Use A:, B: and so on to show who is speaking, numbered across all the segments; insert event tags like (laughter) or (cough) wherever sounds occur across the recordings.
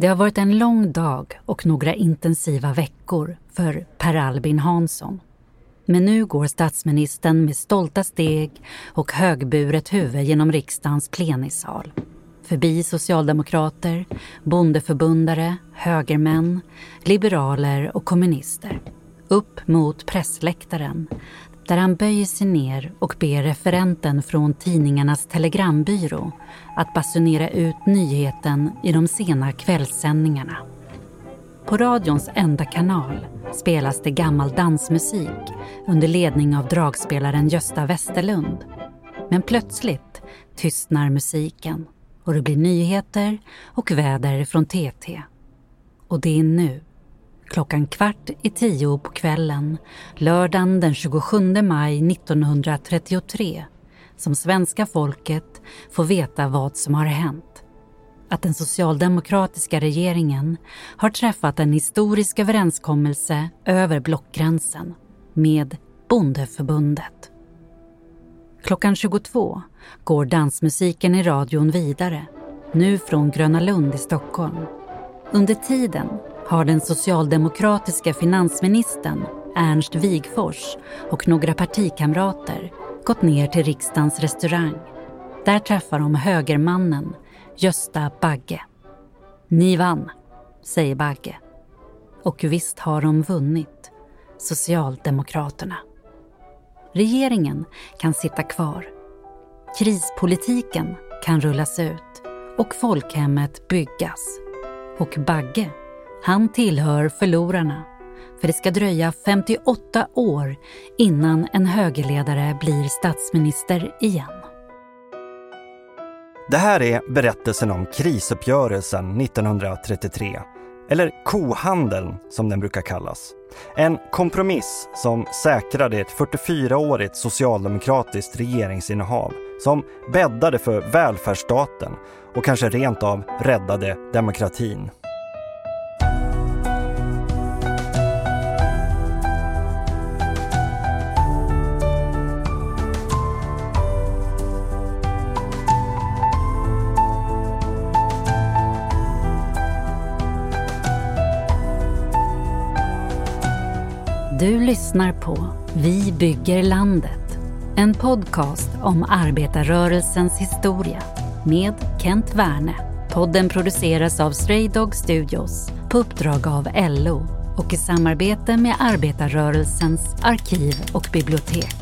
A: Det har varit en lång dag och några intensiva veckor för Per Albin Hansson. Men nu går statsministern med stolta steg och högburet huvud genom riksdagens plenisal. Förbi socialdemokrater, bondeförbundare, högermän, liberaler och kommunister. Upp mot pressläktaren där han böjer sig ner och ber referenten från tidningarnas telegrambyrå att basunera ut nyheten i de sena kvällssändningarna. På radions enda kanal spelas det gammal dansmusik under ledning av dragspelaren Gösta Westerlund. Men plötsligt tystnar musiken och det blir nyheter och väder från TT. Och det är nu klockan kvart i tio på kvällen lördagen den 27 maj 1933 som svenska folket får veta vad som har hänt. Att den socialdemokratiska regeringen har träffat en historisk överenskommelse över blockgränsen med Bondeförbundet. Klockan 22 går dansmusiken i radion vidare, nu från Gröna Lund i Stockholm. Under tiden har den socialdemokratiska finansministern Ernst Wigfors och några partikamrater gått ner till riksdagens restaurang. Där träffar de högermannen Gösta Bagge. Ni vann, säger Bagge. Och visst har de vunnit, Socialdemokraterna. Regeringen kan sitta kvar. Krispolitiken kan rullas ut och folkhemmet byggas. Och Bagge han tillhör förlorarna. För det ska dröja 58 år innan en högerledare blir statsminister igen.
B: Det här är berättelsen om krisuppgörelsen 1933. Eller kohandeln som den brukar kallas. En kompromiss som säkrade ett 44-årigt socialdemokratiskt regeringsinnehav som bäddade för välfärdsstaten och kanske rent av räddade demokratin.
A: Du lyssnar på Vi bygger landet. En podcast om arbetarrörelsens historia med Kent Werne. Podden produceras av Stray Dog Studios på uppdrag av LO och i samarbete med arbetarrörelsens arkiv och bibliotek.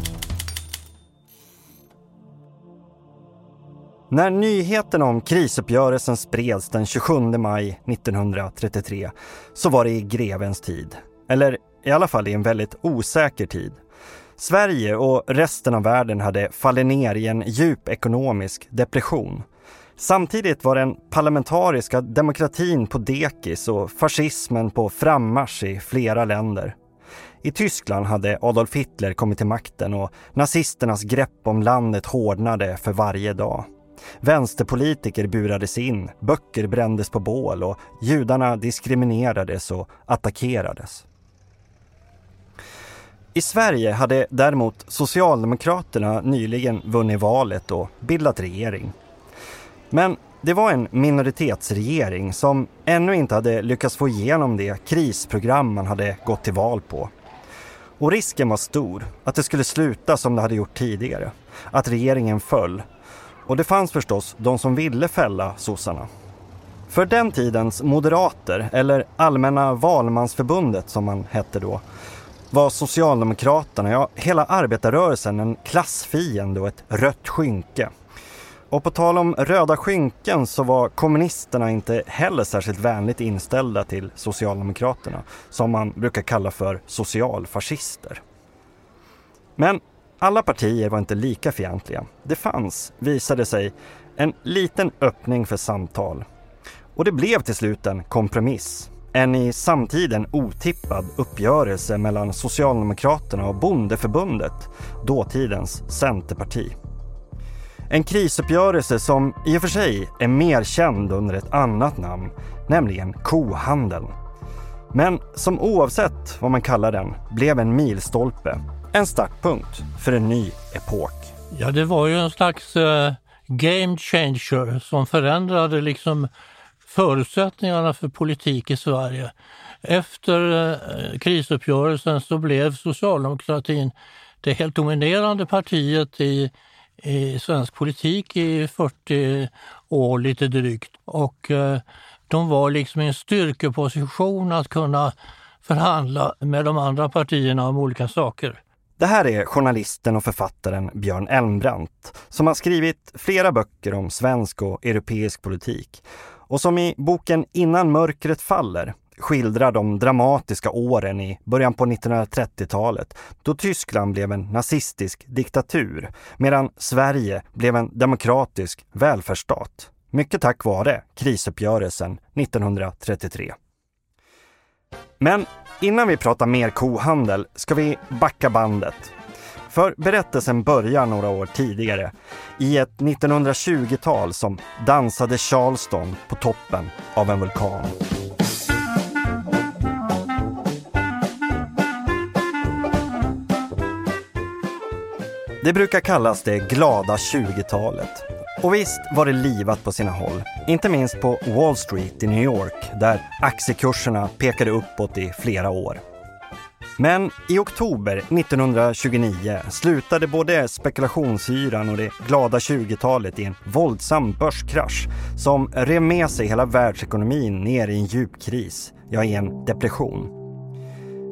B: När nyheten om krisuppgörelsen spreds den 27 maj 1933 så var det i grevens tid. Eller i alla fall i en väldigt osäker tid. Sverige och resten av världen hade fallit ner i en djup ekonomisk depression. Samtidigt var den parlamentariska demokratin på dekis och fascismen på frammarsch i flera länder. I Tyskland hade Adolf Hitler kommit till makten och nazisternas grepp om landet hårdnade för varje dag. Vänsterpolitiker burades in, böcker brändes på bål och judarna diskriminerades och attackerades. I Sverige hade däremot Socialdemokraterna nyligen vunnit valet och bildat regering. Men det var en minoritetsregering som ännu inte hade lyckats få igenom det krisprogram man hade gått till val på. Och risken var stor att det skulle sluta som det hade gjort tidigare. Att regeringen föll. Och det fanns förstås de som ville fälla sossarna. För den tidens moderater, eller Allmänna valmansförbundet som man hette då, var Socialdemokraterna, ja hela arbetarrörelsen, en klassfiende och ett rött skynke. Och på tal om röda skynken så var kommunisterna inte heller särskilt vänligt inställda till Socialdemokraterna, som man brukar kalla för socialfascister. Men alla partier var inte lika fientliga. Det fanns, visade sig, en liten öppning för samtal. Och det blev till slut en kompromiss en i samtiden otippad uppgörelse mellan Socialdemokraterna och Bondeförbundet, dåtidens Centerparti. En krisuppgörelse som i och för sig är mer känd under ett annat namn, nämligen kohandeln. Men som oavsett vad man kallar den blev en milstolpe, en startpunkt för en ny epok.
C: Ja, det var ju en slags uh, game changer som förändrade liksom förutsättningarna för politik i Sverige. Efter eh, krisuppgörelsen så blev socialdemokratin det helt dominerande partiet i, i svensk politik i 40 år lite drygt. Och eh, de var liksom i en styrkeposition att kunna förhandla med de andra partierna om olika saker.
B: Det här är journalisten och författaren Björn Elmbrandt som har skrivit flera böcker om svensk och europeisk politik och som i boken Innan mörkret faller skildrar de dramatiska åren i början på 1930-talet då Tyskland blev en nazistisk diktatur medan Sverige blev en demokratisk välfärdsstat. Mycket tack vare krisuppgörelsen 1933. Men innan vi pratar mer kohandel ska vi backa bandet. För berättelsen börjar några år tidigare i ett 1920-tal som dansade Charleston på toppen av en vulkan. Det brukar kallas det glada 20-talet. Och visst var det livat på sina håll. Inte minst på Wall Street i New York där aktiekurserna pekade uppåt i flera år. Men i oktober 1929 slutade både spekulationsyran och det glada 20-talet i en våldsam börskrasch som rev med sig hela världsekonomin ner i en djup kris, ja i en depression.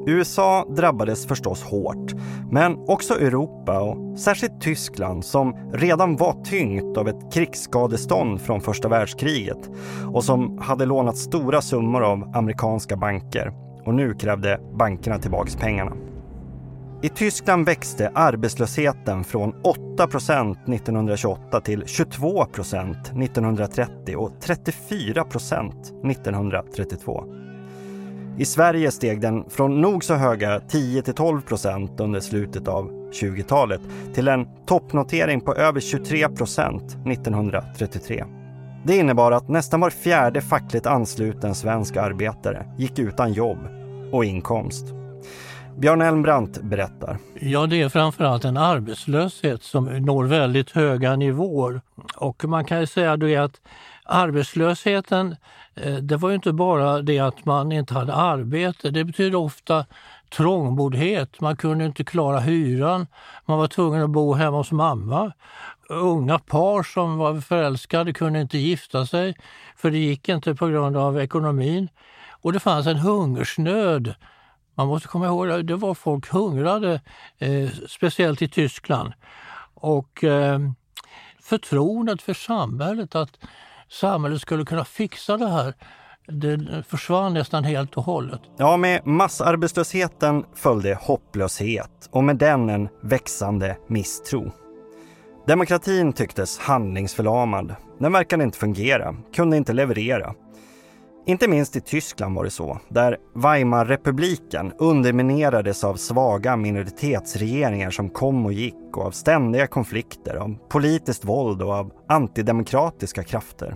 B: USA drabbades förstås hårt, men också Europa och särskilt Tyskland som redan var tyngt av ett krigsskadestånd från första världskriget och som hade lånat stora summor av amerikanska banker och nu krävde bankerna tillbaks pengarna. I Tyskland växte arbetslösheten från 8 procent 1928 till 22 procent 1930 och 34 procent 1932. I Sverige steg den från nog så höga 10 till 12 procent under slutet av 20-talet till en toppnotering på över 23 procent 1933. Det innebar att nästan var fjärde fackligt ansluten svensk arbetare gick utan jobb och inkomst. Björn Elmbrandt berättar.
C: Ja, det är framförallt en arbetslöshet som når väldigt höga nivåer. Och man kan ju säga då att arbetslösheten, eh, det var ju inte bara det att man inte hade arbete. Det betyder ofta trångboddhet. Man kunde inte klara hyran. Man var tvungen att bo hemma hos mamma. Unga par som var förälskade kunde inte gifta sig för det gick inte på grund av ekonomin. Och det fanns en hungersnöd. Man måste komma ihåg att det var folk hungrade, eh, speciellt i Tyskland. Och eh, förtroendet för samhället, att samhället skulle kunna fixa det här, det försvann nästan helt och hållet.
B: Ja, med massarbetslösheten följde hopplöshet och med den en växande misstro. Demokratin tycktes handlingsförlamad. Den verkade inte fungera, kunde inte leverera. Inte minst i Tyskland var det så, där Weimarrepubliken underminerades av svaga minoritetsregeringar som kom och gick och av ständiga konflikter, av politiskt våld och av antidemokratiska krafter.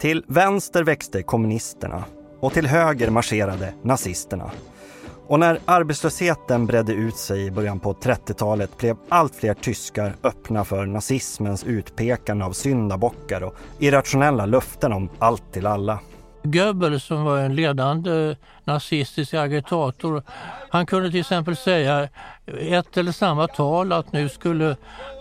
B: Till vänster växte kommunisterna och till höger marscherade nazisterna. Och när arbetslösheten bredde ut sig i början på 30-talet blev allt fler tyskar öppna för nazismens utpekande av syndabockar och irrationella löften om allt till alla.
C: Goebbels som var en ledande nazistisk agitator, han kunde till exempel säga ett eller samma tal att nu skulle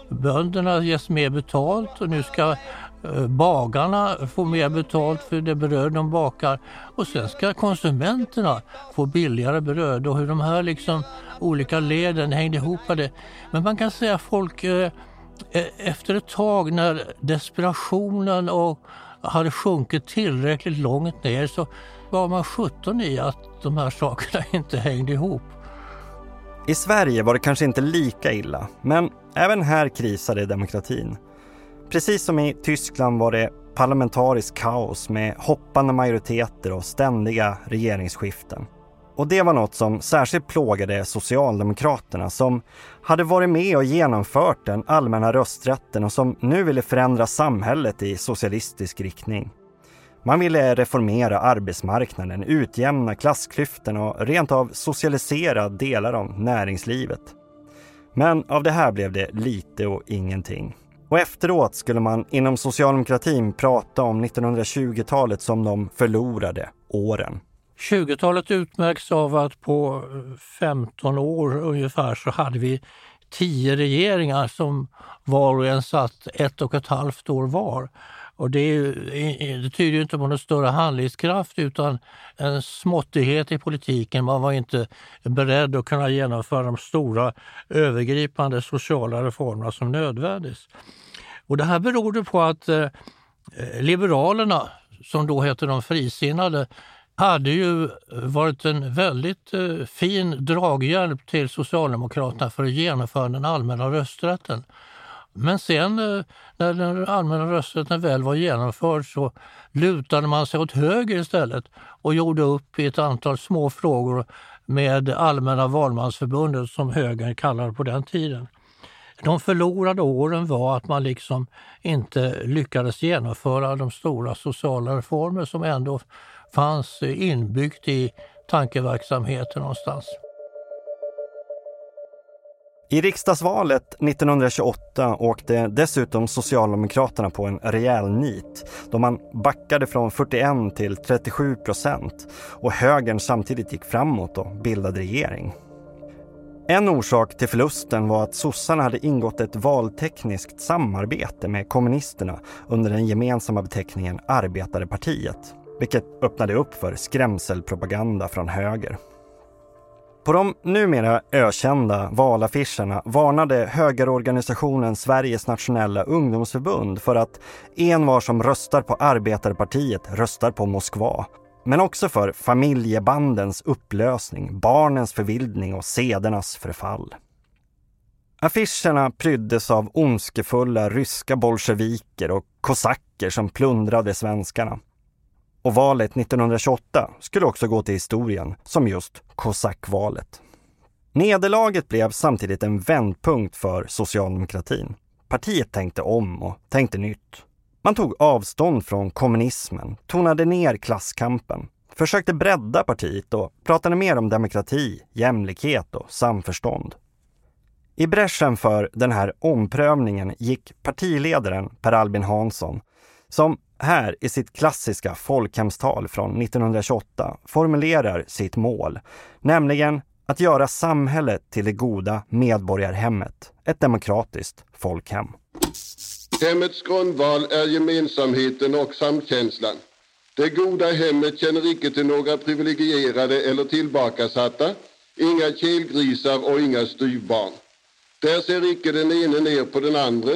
C: bönderna ges mer betalt och nu ska Eh, bagarna får mer betalt för det bröd de bakar och sen ska konsumenterna få billigare bröd och hur de här liksom olika leden hängde ihop. Det. Men man kan säga att folk eh, eh, efter ett tag när desperationen och hade sjunkit tillräckligt långt ner så var man 17 i att de här sakerna (laughs) inte hängde ihop.
B: I Sverige var det kanske inte lika illa, men även här krisade demokratin. Precis som i Tyskland var det parlamentariskt kaos med hoppande majoriteter och ständiga regeringsskiften. Och det var något som särskilt plågade Socialdemokraterna som hade varit med och genomfört den allmänna rösträtten och som nu ville förändra samhället i socialistisk riktning. Man ville reformera arbetsmarknaden, utjämna klassklyftorna och rent av socialisera delar av näringslivet. Men av det här blev det lite och ingenting. Och efteråt skulle man inom socialdemokratin prata om 1920-talet som de förlorade åren.
C: 20-talet utmärks av att på eh, 15 år ungefär så hade vi tio regeringar som var och en satt ett och ett halvt år var. Och det, det tyder ju inte på någon större handlingskraft utan en småttighet i politiken. Man var inte beredd att kunna genomföra de stora övergripande sociala reformerna som nödvändigt. Och det här berodde på att eh, eh, Liberalerna, som då hette de frisinnade, hade ju varit en väldigt eh, fin draghjälp till Socialdemokraterna för att genomföra den allmänna rösträtten. Men sen eh, när den allmänna rösträtten väl var genomförd så lutade man sig åt höger istället och gjorde upp i ett antal små frågor med Allmänna valmansförbundet som högern kallade på den tiden. De förlorade åren var att man liksom inte lyckades genomföra de stora sociala reformer som ändå fanns inbyggt i tankeverksamheten någonstans.
B: I riksdagsvalet 1928 åkte dessutom Socialdemokraterna på en rejäl nit då man backade från 41 till 37 procent och högern samtidigt gick framåt och bildade regering. En orsak till förlusten var att sossarna hade ingått ett valtekniskt samarbete med kommunisterna under den gemensamma beteckningen Arbetarepartiet, vilket öppnade upp för skrämselpropaganda från höger. På de numera ökända valaffischerna varnade högerorganisationen Sveriges nationella ungdomsförbund för att envar som röstar på Arbetarpartiet röstar på Moskva. Men också för familjebandens upplösning, barnens förvildning och sedernas förfall. Affischerna pryddes av ondskefulla ryska bolsjeviker och kosacker som plundrade svenskarna. Och valet 1928 skulle också gå till historien som just kosackvalet. Nederlaget blev samtidigt en vändpunkt för socialdemokratin. Partiet tänkte om och tänkte nytt. Man tog avstånd från kommunismen, tonade ner klasskampen, försökte bredda partiet och pratade mer om demokrati, jämlikhet och samförstånd. I bräschen för den här omprövningen gick partiledaren Per Albin Hansson som här i sitt klassiska folkhemstal från 1928 formulerar sitt mål, nämligen att göra samhället till det goda medborgarhemmet, ett demokratiskt folkhem.
D: Hemmets grundval är gemensamheten och samkänslan. Det goda hemmet känner icke till några privilegierade eller tillbakasatta, inga kelgrisar och inga styvbarn. Där ser icke den ene ner på den andra,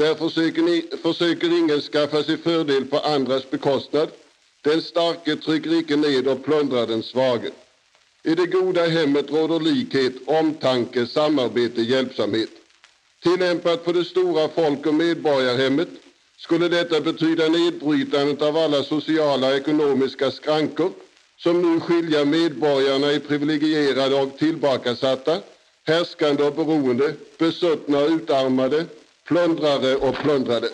D: där försöker, ni, försöker ingen skaffa sig fördel på andras bekostnad. Den starke trycker icke ned och plundrar den svage. I det goda hemmet råder likhet, omtanke, samarbete, hjälpsamhet. Tillämpat på det stora folk och medborgarhemmet skulle detta betyda nedbrytandet av alla sociala och ekonomiska skrankor som nu skiljer medborgarna i privilegierade och tillbakasatta, härskande och beroende, besuttna och utarmade, plundrare och plundrade.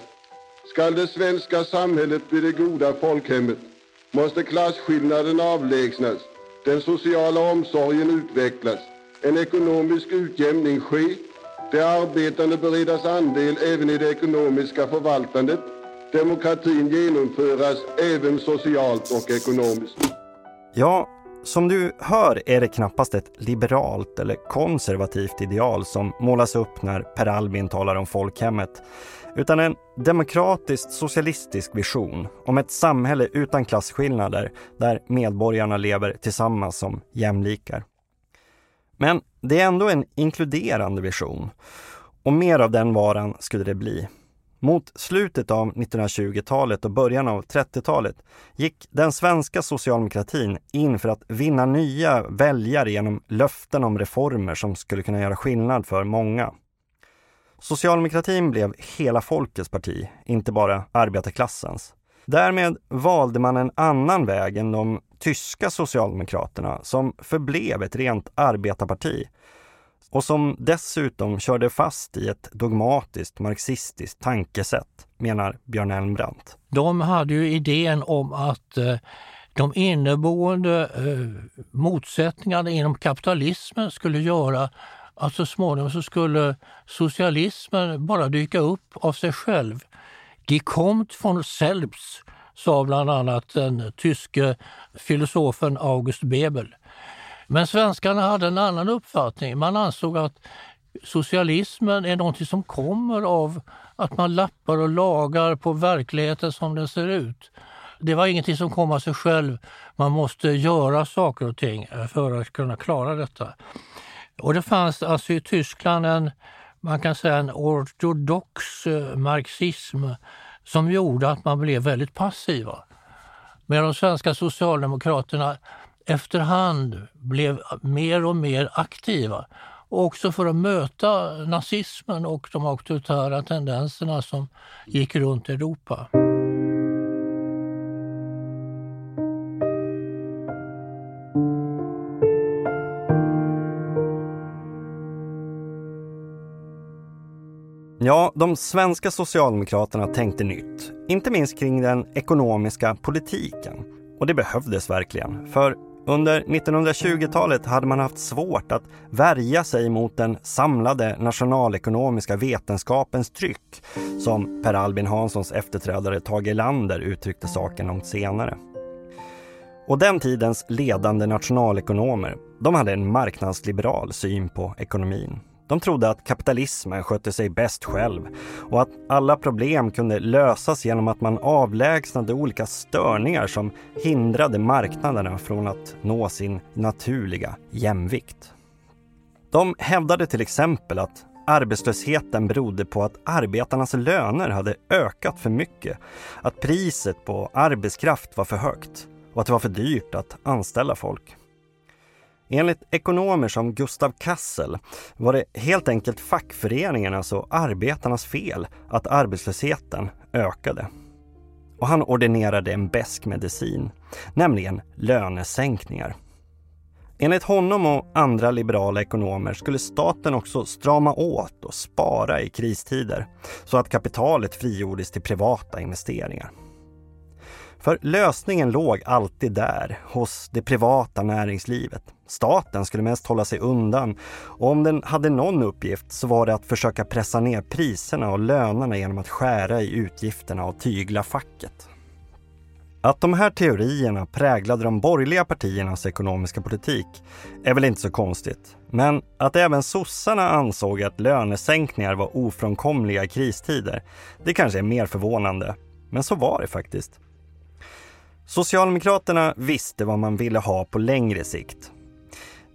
D: Skall det svenska samhället bli det goda folkhemmet måste klasskillnaden avlägsnas, den sociala omsorgen utvecklas, en ekonomisk utjämning ske, de arbetande beredas andel även i det ekonomiska förvaltandet, demokratin genomföras även socialt och ekonomiskt.
B: Ja, som du hör är det knappast ett liberalt eller konservativt ideal som målas upp när Per Albin talar om folkhemmet, utan en demokratiskt socialistisk vision om ett samhälle utan klasskillnader där medborgarna lever tillsammans som jämlikar. Men det är ändå en inkluderande vision och mer av den varan skulle det bli. Mot slutet av 1920-talet och början av 30-talet gick den svenska socialdemokratin in för att vinna nya väljare genom löften om reformer som skulle kunna göra skillnad för många. Socialdemokratin blev hela folkets parti, inte bara arbetarklassens. Därmed valde man en annan väg än de tyska socialdemokraterna som förblev ett rent arbetarparti och som dessutom körde fast i ett dogmatiskt marxistiskt tankesätt, menar Björn Elmbrandt.
C: De hade ju idén om att eh, de inneboende eh, motsättningarna inom kapitalismen skulle göra att så småningom så skulle socialismen bara dyka upp av sig själv. Die kommt von selbst, sa bland annat den tyske filosofen August Bebel. Men svenskarna hade en annan uppfattning. Man ansåg att socialismen är något som kommer av att man lappar och lagar på verkligheten som den ser ut. Det var ingenting som kom av sig själv. Man måste göra saker och ting för att kunna klara detta. Och det fanns alltså i Tyskland en, man kan säga en ortodox eh, marxism som gjorde att man blev väldigt passiva. Medan de svenska socialdemokraterna efterhand blev mer och mer aktiva. också för att möta nazismen och de auktoritära tendenserna som gick runt Europa.
B: Ja, de svenska socialdemokraterna tänkte nytt. Inte minst kring den ekonomiska politiken. Och det behövdes verkligen. För under 1920-talet hade man haft svårt att värja sig mot den samlade nationalekonomiska vetenskapens tryck, som Per Albin Hanssons efterträdare Tage Erlander uttryckte saken långt senare. Och den tidens ledande nationalekonomer, de hade en marknadsliberal syn på ekonomin. De trodde att kapitalismen skötte sig bäst själv och att alla problem kunde lösas genom att man avlägsnade olika störningar som hindrade marknaderna från att nå sin naturliga jämvikt. De hävdade till exempel att arbetslösheten berodde på att arbetarnas löner hade ökat för mycket, att priset på arbetskraft var för högt och att det var för dyrt att anställa folk. Enligt ekonomer som Gustav Kassel var det helt enkelt fackföreningarnas och arbetarnas fel att arbetslösheten ökade. Och han ordinerade en besk medicin, nämligen lönesänkningar. Enligt honom och andra liberala ekonomer skulle staten också strama åt och spara i kristider så att kapitalet frigjordes till privata investeringar. För lösningen låg alltid där, hos det privata näringslivet. Staten skulle mest hålla sig undan och om den hade någon uppgift så var det att försöka pressa ner priserna och lönerna genom att skära i utgifterna och tygla facket. Att de här teorierna präglade de borgerliga partiernas ekonomiska politik är väl inte så konstigt. Men att även sossarna ansåg att lönesänkningar var ofrånkomliga i kristider, det kanske är mer förvånande. Men så var det faktiskt. Socialdemokraterna visste vad man ville ha på längre sikt.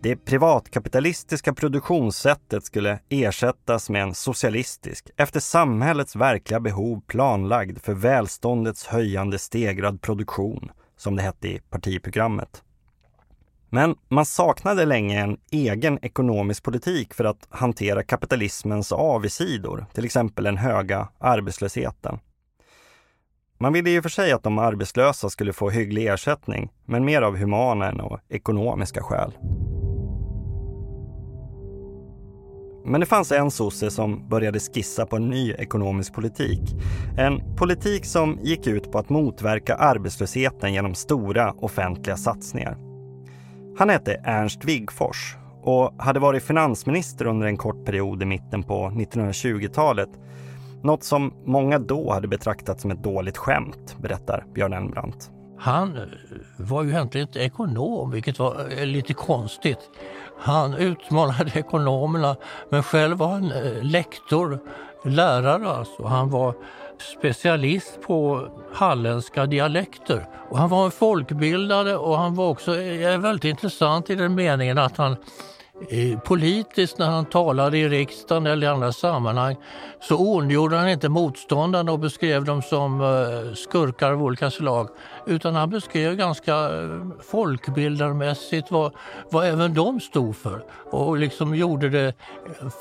B: Det privatkapitalistiska produktionssättet skulle ersättas med en socialistisk, efter samhällets verkliga behov planlagd för välståndets höjande stegrad produktion, som det hette i partiprogrammet. Men man saknade länge en egen ekonomisk politik för att hantera kapitalismens avigsidor, till exempel den höga arbetslösheten. Man ville i och för sig att de arbetslösa skulle få hygglig ersättning, men mer av humana än av ekonomiska skäl. Men det fanns en sosse som började skissa på en ny ekonomisk politik. En politik som gick ut på att motverka arbetslösheten genom stora offentliga satsningar. Han hette Ernst Wigforss och hade varit finansminister under en kort period i mitten på 1920-talet något som många då hade betraktat som ett dåligt skämt, berättar Björn Elmbrandt.
C: Han eh, var ju egentligen inte ekonom, vilket var eh, lite konstigt. Han utmanade ekonomerna, men själv var han eh, lektor, lärare alltså. Han var specialist på halländska dialekter. Och han var en folkbildare och han var också väldigt intressant i den meningen att han Eh, politiskt när han talade i riksdagen eller i andra sammanhang så ondgjorde han inte motståndarna och beskrev dem som eh, skurkar av olika slag. Utan han beskrev ganska eh, folkbildarmässigt vad, vad även de stod för och liksom gjorde det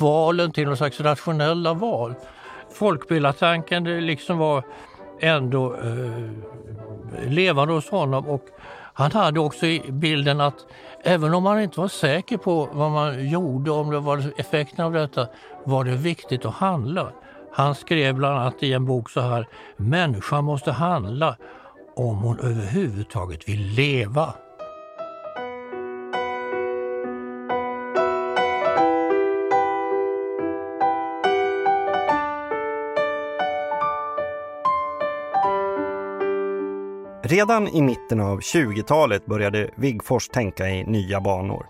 C: valen till någon slags rationella val. Folkbildartanken det liksom var ändå eh, levande hos honom och han hade också i bilden att även om man inte var säker på vad man gjorde, om det var effekten av detta, var det viktigt att handla. Han skrev bland annat i en bok så här, människan måste handla om hon överhuvudtaget vill leva.
B: Redan i mitten av 20-talet började Wigfors tänka i nya banor.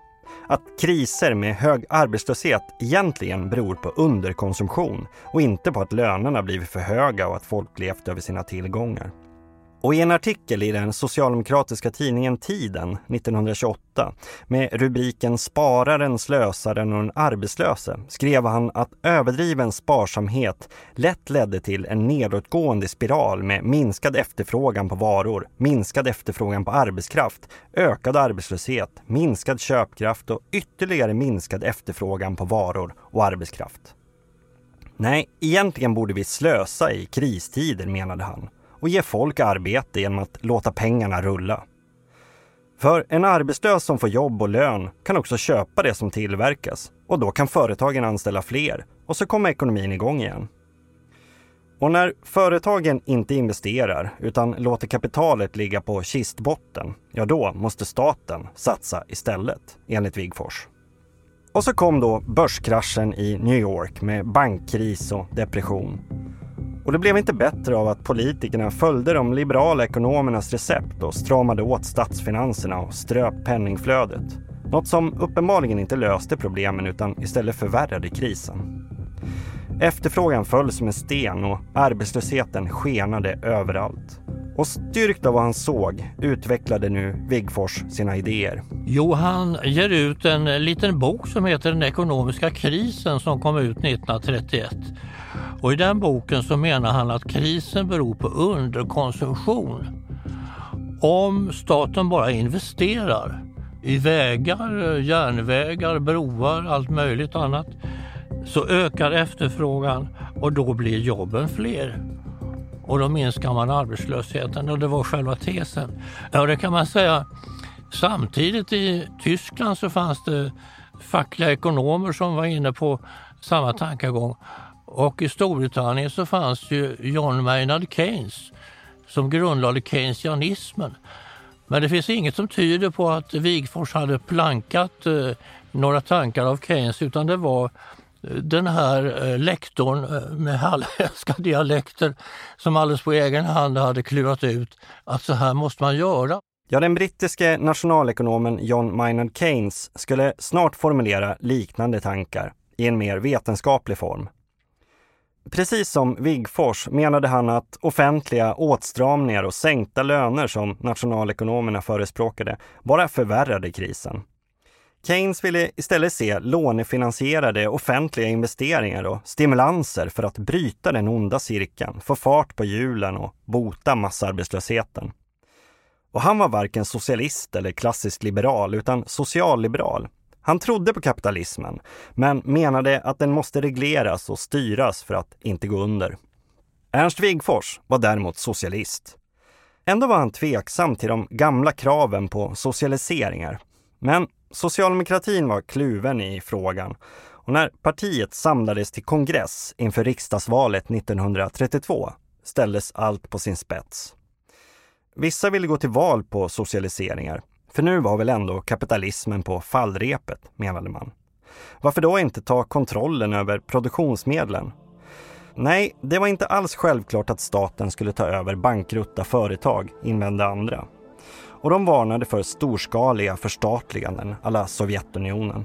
B: Att kriser med hög arbetslöshet egentligen beror på underkonsumtion och inte på att lönerna blivit för höga och att folk levt över sina tillgångar. Och i en artikel i den socialdemokratiska tidningen Tiden 1928 med rubriken Spararen, slösaren och den arbetslöse skrev han att överdriven sparsamhet lätt ledde till en nedåtgående spiral med minskad efterfrågan på varor, minskad efterfrågan på arbetskraft, ökad arbetslöshet, minskad köpkraft och ytterligare minskad efterfrågan på varor och arbetskraft. Nej, egentligen borde vi slösa i kristider, menade han och ge folk arbete genom att låta pengarna rulla. För en arbetslös som får jobb och lön kan också köpa det som tillverkas och då kan företagen anställa fler och så kommer ekonomin igång igen. Och när företagen inte investerar utan låter kapitalet ligga på kistbotten, ja då måste staten satsa istället, enligt Wigfors. Och så kom då börskraschen i New York med bankkris och depression. Och det blev inte bättre av att politikerna följde de liberala ekonomernas recept och stramade åt statsfinanserna och ströp penningflödet. Något som uppenbarligen inte löste problemen utan istället förvärrade krisen. Efterfrågan föll som en sten och arbetslösheten skenade överallt. Och styrkt av vad han såg utvecklade nu Wigfors sina idéer.
C: Jo, han ger ut en liten bok som heter Den ekonomiska krisen som kom ut 1931. Och I den boken så menar han att krisen beror på underkonsumtion. Om staten bara investerar i vägar, järnvägar, broar, allt möjligt annat så ökar efterfrågan och då blir jobben fler. Och då minskar man arbetslösheten och det var själva tesen. Ja, det kan man säga. Samtidigt i Tyskland så fanns det fackliga ekonomer som var inne på samma tankegång. Och i Storbritannien så fanns ju John Maynard Keynes som grundlade keynesianismen. Men det finns inget som tyder på att Wigforss hade plankat eh, några tankar av Keynes utan det var den här eh, lektorn eh, med halländska (laughs) dialekter som alldeles på egen hand hade klurat ut att så här måste man göra.
B: Ja, den brittiske nationalekonomen John Maynard Keynes skulle snart formulera liknande tankar i en mer vetenskaplig form. Precis som Wigfors menade han att offentliga åtstramningar och sänkta löner som nationalekonomerna förespråkade bara förvärrade krisen. Keynes ville istället se lånefinansierade offentliga investeringar och stimulanser för att bryta den onda cirkeln, få fart på hjulen och bota massarbetslösheten. Och han var varken socialist eller klassisk liberal utan socialliberal han trodde på kapitalismen, men menade att den måste regleras och styras för att inte gå under. Ernst Wigforss var däremot socialist. Ändå var han tveksam till de gamla kraven på socialiseringar. Men socialdemokratin var kluven i frågan och när partiet samlades till kongress inför riksdagsvalet 1932 ställdes allt på sin spets. Vissa ville gå till val på socialiseringar för nu var väl ändå kapitalismen på fallrepet, menade man. Varför då inte ta kontrollen över produktionsmedlen? Nej, det var inte alls självklart att staten skulle ta över bankrutta företag, invände andra. Och de varnade för storskaliga förstatliganden alla Sovjetunionen.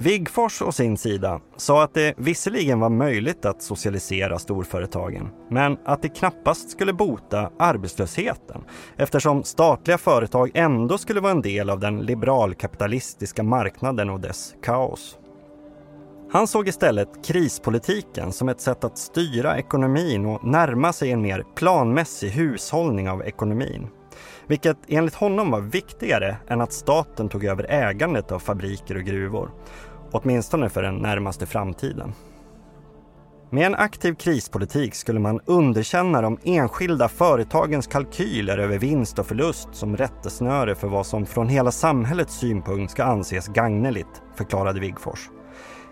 B: Wigfors å sin sida sa att det visserligen var möjligt att socialisera storföretagen, men att det knappast skulle bota arbetslösheten eftersom statliga företag ändå skulle vara en del av den liberalkapitalistiska marknaden och dess kaos. Han såg istället krispolitiken som ett sätt att styra ekonomin och närma sig en mer planmässig hushållning av ekonomin. Vilket enligt honom var viktigare än att staten tog över ägandet av fabriker och gruvor åtminstone för den närmaste framtiden. Med en aktiv krispolitik skulle man underkänna de enskilda företagens kalkyler över vinst och förlust som rättesnöre för vad som från hela samhällets synpunkt ska anses gagneligt, förklarade Wigfors.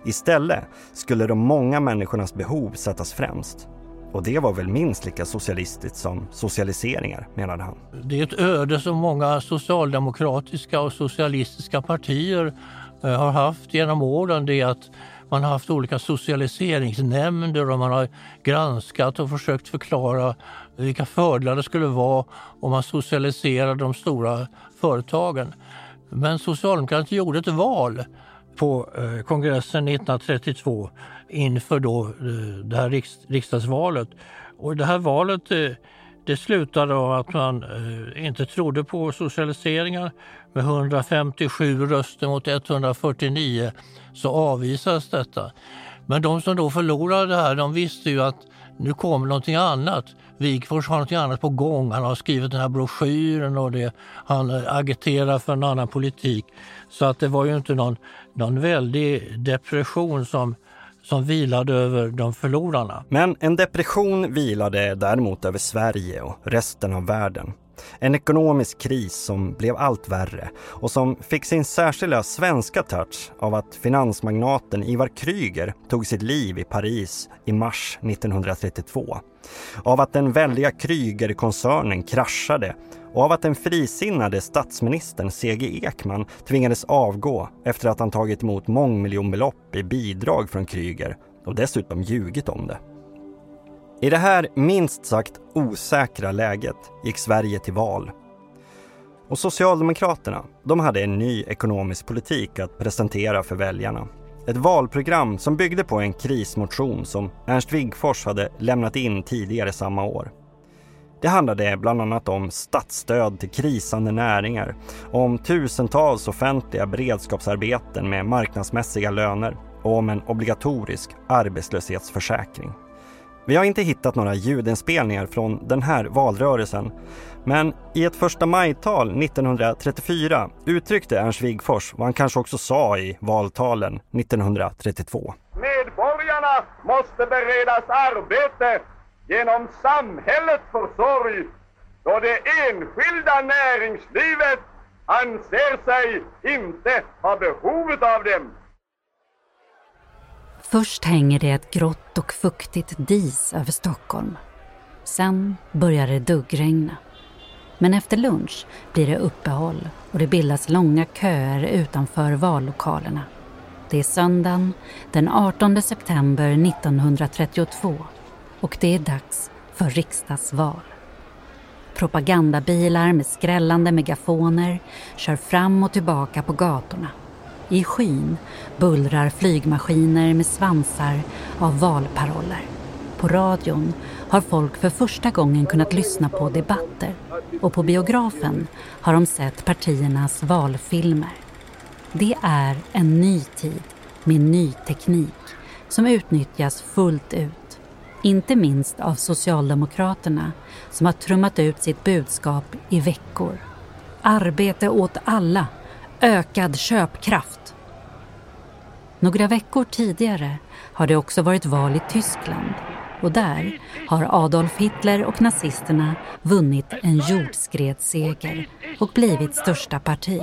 B: Istället skulle de många människornas behov sättas främst. Och det var väl minst lika socialistiskt som socialiseringar, menade han.
C: Det är ett öde som många socialdemokratiska och socialistiska partier eh, har haft genom åren det är att man har haft olika socialiseringsnämnder och man har granskat och försökt förklara vilka fördelar det skulle vara om man socialiserade de stora företagen. Men Socialdemokraterna gjorde ett val på eh, kongressen 1932 inför då eh, det här riksdagsvalet. Och det här valet eh, det slutade av att man eh, inte trodde på socialiseringar. Med 157 röster mot 149 så avvisades detta. Men de som då förlorade det här, de visste ju att nu kommer någonting annat. Wigforss har någonting annat på gång. Han har skrivit den här broschyren och det, han agiterar för en annan politik. Så att det var ju inte någon, någon väldig depression som, som vilade över de förlorarna.
B: Men en depression vilade däremot över Sverige och resten av världen. En ekonomisk kris som blev allt värre och som fick sin särskilda svenska touch av att finansmagnaten Ivar Kryger tog sitt liv i Paris i mars 1932. Av att den väldiga Kryger-koncernen kraschade och av att den frisinnade statsministern C.G. Ekman tvingades avgå efter att han tagit emot mångmiljonbelopp i bidrag från Kryger och dessutom ljugit om det. I det här minst sagt osäkra läget gick Sverige till val. Och Socialdemokraterna, de hade en ny ekonomisk politik att presentera för väljarna. Ett valprogram som byggde på en krismotion som Ernst Wigforss hade lämnat in tidigare samma år. Det handlade bland annat om statsstöd till krisande näringar, om tusentals offentliga beredskapsarbeten med marknadsmässiga löner och om en obligatorisk arbetslöshetsförsäkring. Vi har inte hittat några ljudinspelningar från den här valrörelsen. Men i ett första majtal 1934 uttryckte Ernst Wigforss vad han kanske också sa i valtalen 1932.
E: Medborgarna måste beredas arbete genom samhällets försorg då det enskilda näringslivet anser sig inte ha behovet av dem.
A: Först hänger det ett grått och fuktigt dis över Stockholm. Sen börjar det duggregna. Men efter lunch blir det uppehåll och det bildas långa köer utanför vallokalerna. Det är söndagen den 18 september 1932 och det är dags för riksdagsval. Propagandabilar med skrällande megafoner kör fram och tillbaka på gatorna. I skyn bullrar flygmaskiner med svansar av valparoller. På radion har folk för första gången kunnat lyssna på debatter och på biografen har de sett partiernas valfilmer. Det är en ny tid med ny teknik som utnyttjas fullt ut. Inte minst av Socialdemokraterna som har trummat ut sitt budskap i veckor. Arbete åt alla ökad köpkraft. Några veckor tidigare har det också varit val i Tyskland och där har Adolf Hitler och nazisterna vunnit en jordskredsseger och blivit största parti.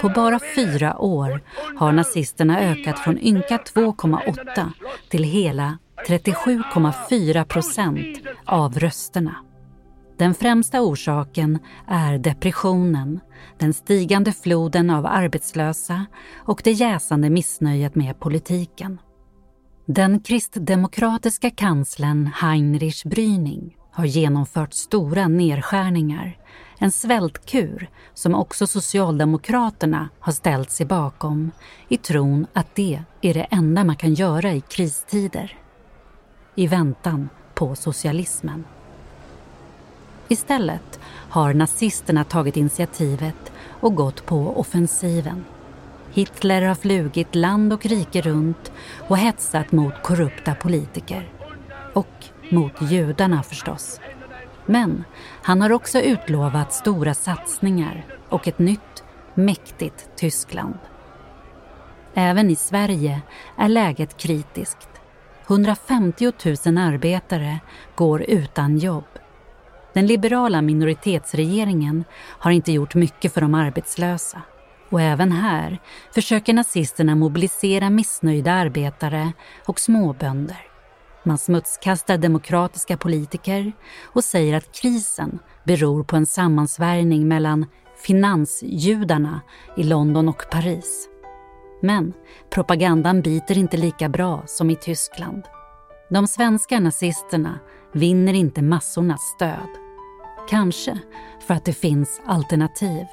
A: På bara fyra år har nazisterna ökat från ynka 2,8 till hela 37,4 procent av rösterna. Den främsta orsaken är depressionen, den stigande floden av arbetslösa och det jäsande missnöjet med politiken. Den kristdemokratiska kanslern Heinrich Brüning har genomfört stora nedskärningar, en svältkur som också Socialdemokraterna har ställt sig bakom i tron att det är det enda man kan göra i kristider. I väntan på socialismen. Istället har nazisterna tagit initiativet och gått på offensiven. Hitler har flugit land och rike runt och hetsat mot korrupta politiker. Och mot judarna förstås. Men han har också utlovat stora satsningar och ett nytt, mäktigt Tyskland. Även i Sverige är läget kritiskt. 150 000 arbetare går utan jobb. Den liberala minoritetsregeringen har inte gjort mycket för de arbetslösa. Och även här försöker nazisterna mobilisera missnöjda arbetare och småbönder. Man smutskastar demokratiska politiker och säger att krisen beror på en sammansvärjning mellan finansjudarna i London och Paris. Men propagandan biter inte lika bra som i Tyskland. De svenska nazisterna vinner inte massornas stöd. Kanske för att det finns alternativ.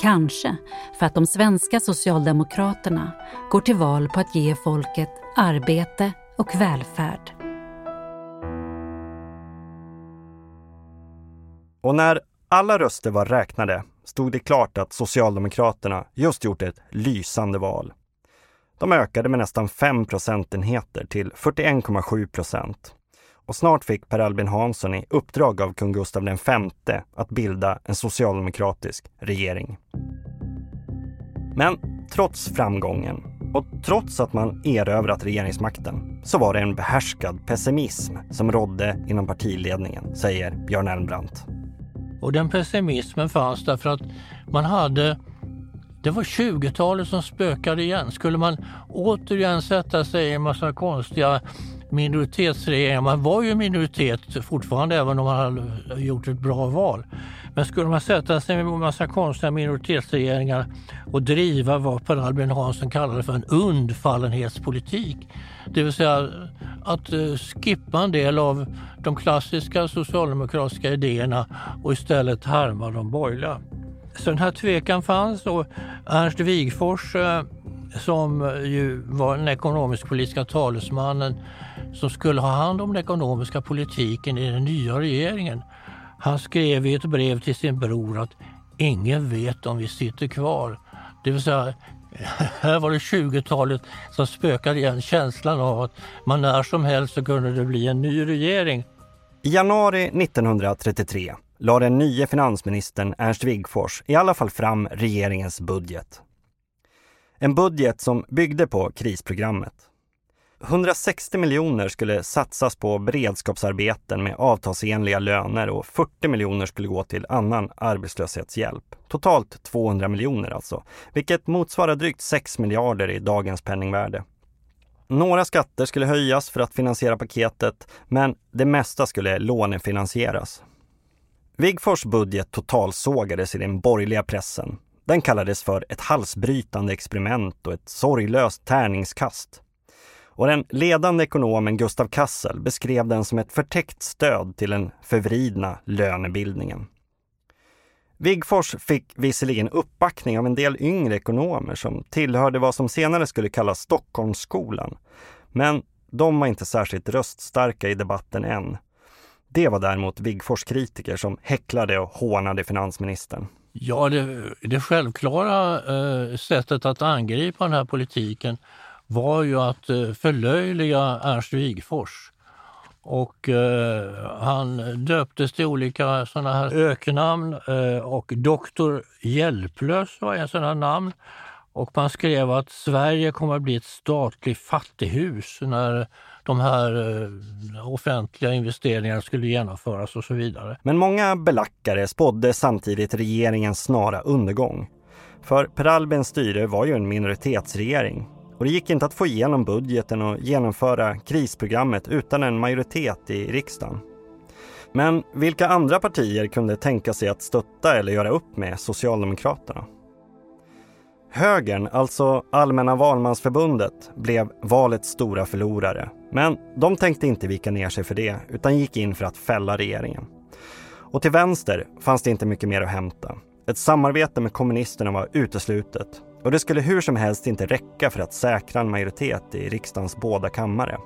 A: Kanske för att de svenska socialdemokraterna går till val på att ge folket arbete och välfärd.
B: Och när alla röster var räknade stod det klart att Socialdemokraterna just gjort ett lysande val. De ökade med nästan 5 procentenheter till 41,7 procent. Och snart fick Per Albin Hansson i uppdrag av kung Gustav V att bilda en socialdemokratisk regering. Men trots framgången och trots att man erövrat regeringsmakten så var det en behärskad pessimism som rådde inom partiledningen, säger Björn Elmbrandt.
C: Och den pessimismen fanns därför att man hade det var 20-talet som spökade igen. Skulle man återigen sätta sig i en massa konstiga minoritetsregeringar, man var ju minoritet fortfarande även om man hade gjort ett bra val. Men skulle man sätta sig med en massa konstiga minoritetsregeringar och driva vad Per Albin Hansson kallade för en undfallenhetspolitik, det vill säga att eh, skippa en del av de klassiska socialdemokratiska idéerna och istället härma de borgerliga. Så den här tvekan fanns och Ernst Wigforss eh, som ju var den ekonomisk-politiska talesmannen som skulle ha hand om den ekonomiska politiken i den nya regeringen. Han skrev i ett brev till sin bror att ingen vet om vi sitter kvar. Det vill säga, (laughs) här var det 20-talet som spökade igen känslan av att man när som helst så kunde det bli en ny regering.
B: I januari 1933 lade den nye finansministern Ernst Wigforss i alla fall fram regeringens budget. En budget som byggde på krisprogrammet. 160 miljoner skulle satsas på beredskapsarbeten med avtalsenliga löner och 40 miljoner skulle gå till annan arbetslöshetshjälp. Totalt 200 miljoner alltså, vilket motsvarar drygt 6 miljarder i dagens penningvärde. Några skatter skulle höjas för att finansiera paketet, men det mesta skulle lånefinansieras. Wigfors budget totalsågades i den borgerliga pressen. Den kallades för ett halsbrytande experiment och ett sorglöst tärningskast. Och den ledande ekonomen Gustav Kassel beskrev den som ett förtäckt stöd till den förvridna lönebildningen. Wigfors fick visserligen uppbackning av en del yngre ekonomer som tillhörde vad som senare skulle kallas Stockholmsskolan. Men de var inte särskilt röststarka i debatten än. Det var däremot Wigfors kritiker som häcklade och hånade finansministern.
C: Ja, det, det självklara eh, sättet att angripa den här politiken var ju att eh, förlöjliga Ernst Wigfors. Och eh, han döptes till olika sådana här öknamn eh, och Doktor Hjälplös var en sån här namn. Och man skrev att Sverige kommer att bli ett statligt fattighus när de här eh, offentliga investeringarna skulle genomföras och så vidare.
B: Men många belackare spådde samtidigt regeringens snara undergång. För Per Albins styre var ju en minoritetsregering och det gick inte att få igenom budgeten och genomföra krisprogrammet utan en majoritet i riksdagen. Men vilka andra partier kunde tänka sig att stötta eller göra upp med Socialdemokraterna? Högern, alltså Allmänna valmansförbundet, blev valets stora förlorare. Men de tänkte inte vika ner sig för det, utan gick in för att fälla regeringen. Och till vänster fanns det inte mycket mer att hämta. Ett samarbete med kommunisterna var uteslutet och det skulle hur som helst inte räcka för att säkra en majoritet i riksdagens båda kammare.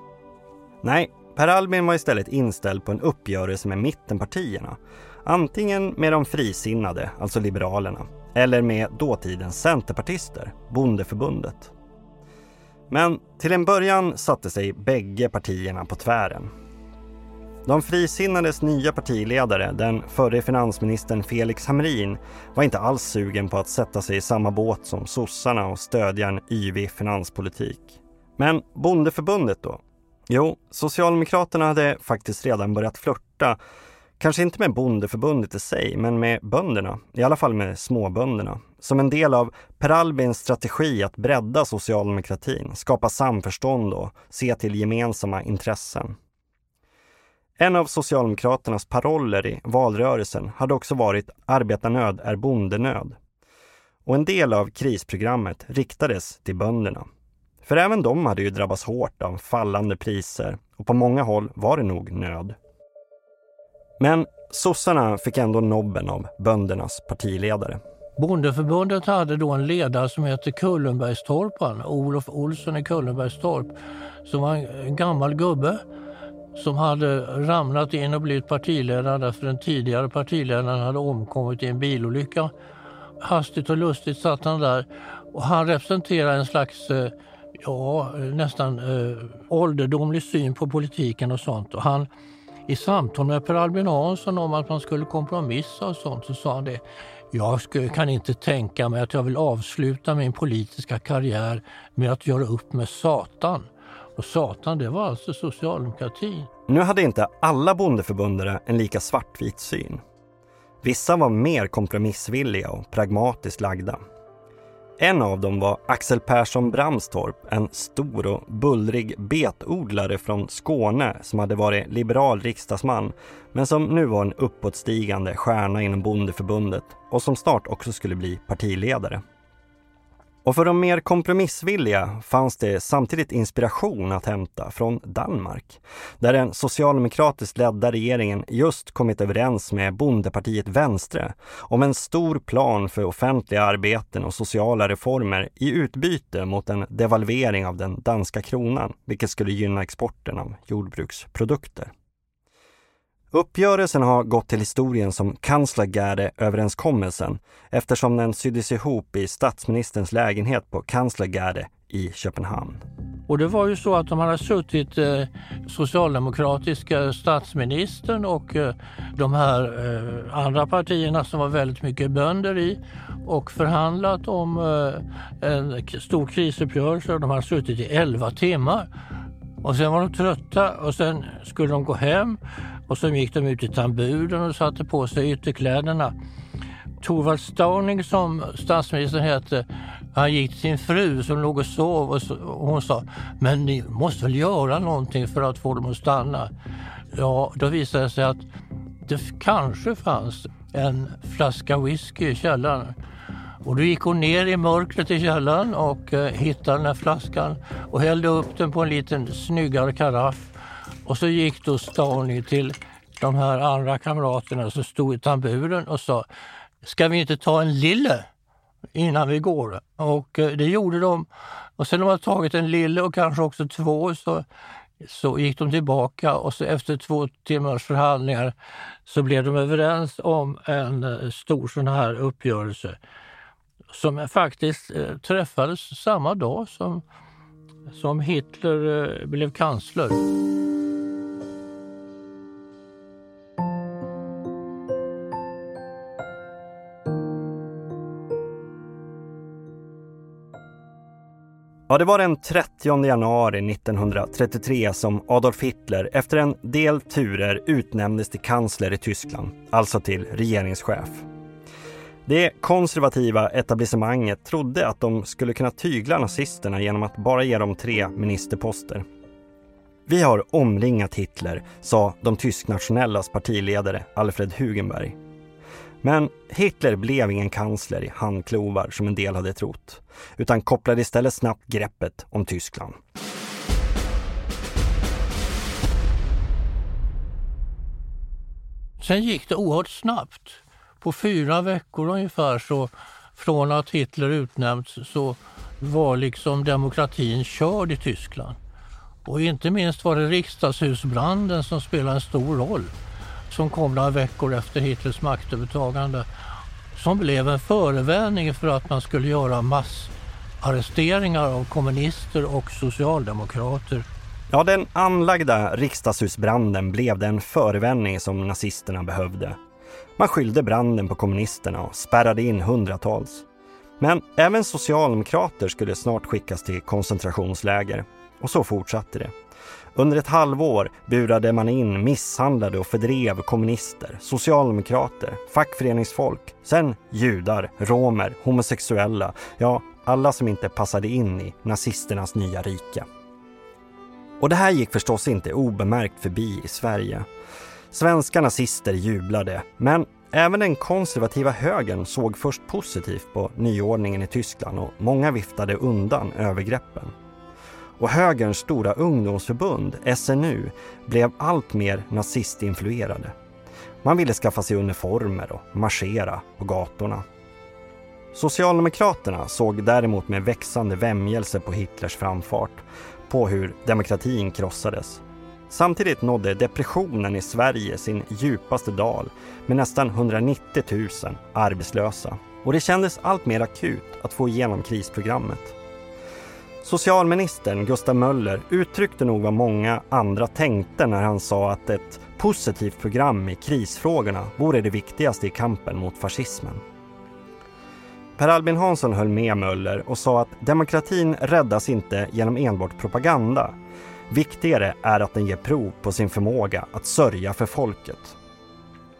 B: Nej, Per Albin var istället inställd på en uppgörelse med mittenpartierna. Antingen med de frisinnade, alltså Liberalerna, eller med dåtidens centerpartister, Bondeförbundet. Men till en början satte sig bägge partierna på tvären. De frisinnades nya partiledare, den förre finansministern Felix Hamrin, var inte alls sugen på att sätta sig i samma båt som sossarna och stödja en yvig finanspolitik. Men Bondeförbundet då? Jo, Socialdemokraterna hade faktiskt redan börjat flörta Kanske inte med bondeförbundet i sig, men med bönderna, i alla fall med småbönderna. Som en del av Per Albins strategi att bredda socialdemokratin, skapa samförstånd och se till gemensamma intressen. En av Socialdemokraternas paroller i valrörelsen hade också varit “arbetarnöd är bondenöd”. Och en del av krisprogrammet riktades till bönderna. För även de hade ju drabbats hårt av fallande priser och på många håll var det nog nöd. Men sossarna fick ändå nobben av böndernas partiledare.
C: Bondeförbundet hade då en ledare som hette Kullenbergstorpan, Olof Olsson i Kullenbergstorp, som var en gammal gubbe som hade ramlat in och blivit partiledare därför den tidigare partiledaren hade omkommit i en bilolycka. Hastigt och lustigt satt han där och han representerar en slags eh, ja, nästan eh, ålderdomlig syn på politiken och sånt. Och han, I samtal med Per Albin Hansson om att man skulle kompromissa och sånt så sa han det. Jag kan inte tänka mig att jag vill avsluta min politiska karriär med att göra upp med Satan. Och Satan, det var alltså socialdemokratin.
B: Nu hade inte alla bondeförbundare en lika svartvit syn. Vissa var mer kompromissvilliga och pragmatiskt lagda. En av dem var Axel Persson Bramstorp, en stor och bullrig betodlare från Skåne som hade varit liberal riksdagsman men som nu var en uppåtstigande stjärna inom bondeförbundet och som snart också skulle bli partiledare. Och för de mer kompromissvilliga fanns det samtidigt inspiration att hämta från Danmark, där den socialdemokratiskt ledda regeringen just kommit överens med bondepartiet Vänstre om en stor plan för offentliga arbeten och sociala reformer i utbyte mot en devalvering av den danska kronan, vilket skulle gynna exporten av jordbruksprodukter. Uppgörelsen har gått till historien som Kanslergärde-överenskommelsen eftersom den syddes ihop i statsministerns lägenhet på Kanslergärde i Köpenhamn.
C: Och det var ju så att de hade suttit eh, socialdemokratiska statsministern och eh, de här eh, andra partierna som var väldigt mycket bönder i och förhandlat om eh, en stor krisuppgörelse. De hade suttit i 11 timmar. Och sen var de trötta och sen skulle de gå hem och så gick de ut i tamburen och satte på sig ytterkläderna. Torvald Stauning som statsministern hette, han gick till sin fru som låg och sov och, hon sa men ni måste väl göra någonting för att få dem att stanna. Ja, då visade det sig att det kanske fanns en flaska whisky i källaren. Och då gick hon ner i mörkret i källaren och eh, hittade den här flaskan och hällde upp den på en liten snyggare karaff och så gick då Stani till de här andra kamraterna som stod i tamburen och sa Ska vi inte ta en lille innan vi går? Och eh, det gjorde de. Och sen när de hade tagit en lille och kanske också två så, så gick de tillbaka och så efter två timmars förhandlingar så blev de överens om en eh, stor sån här uppgörelse som faktiskt eh, träffades samma dag som, som Hitler blev kansler.
B: Ja, det var den 30 januari 1933 som Adolf Hitler efter en del turer utnämndes till kansler i Tyskland, alltså till regeringschef. Det konservativa etablissemanget trodde att de skulle kunna tygla nazisterna genom att bara ge dem tre ministerposter. Vi har omringat Hitler, sa de tysknationellas partiledare Alfred Hugenberg. Men Hitler blev ingen kansler i handklovar som en del hade trott, utan kopplade istället snabbt greppet om Tyskland.
C: Sen gick det oerhört snabbt. På fyra veckor ungefär så från att Hitler utnämnts så var liksom demokratin körd i Tyskland. Och inte minst var det riksdagshusbranden som spelade en stor roll som kom några veckor efter Hitlers maktövertagande som blev en förevändning för att man skulle göra massarresteringar av kommunister och socialdemokrater.
B: Ja, den anlagda riksdagshusbranden blev den förevändning som nazisterna behövde. Man skyllde branden på kommunisterna och spärrade in hundratals. Men även socialdemokrater skulle snart skickas till koncentrationsläger. Och så fortsatte det. Under ett halvår burade man in misshandlade och fördrev kommunister, socialdemokrater, fackföreningsfolk, sen judar, romer, homosexuella, ja, alla som inte passade in i nazisternas nya rike. Och det här gick förstås inte obemärkt förbi i Sverige. Svenska nazister jublade, men även den konservativa högern såg först positivt på nyordningen i Tyskland och många viftade undan övergreppen och högerns stora ungdomsförbund, SNU, blev allt mer nazistinfluerade. Man ville skaffa sig uniformer och marschera på gatorna. Socialdemokraterna såg däremot med växande vämjelse på Hitlers framfart, på hur demokratin krossades. Samtidigt nådde depressionen i Sverige sin djupaste dal med nästan 190 000 arbetslösa. Och det kändes allt mer akut att få igenom krisprogrammet. Socialministern Gustav Möller uttryckte nog vad många andra tänkte när han sa att ett positivt program i krisfrågorna vore det viktigaste i kampen mot fascismen. Per Albin Hansson höll med Möller och sa att demokratin räddas inte genom enbart propaganda. Viktigare är att den ger prov på sin förmåga att sörja för folket.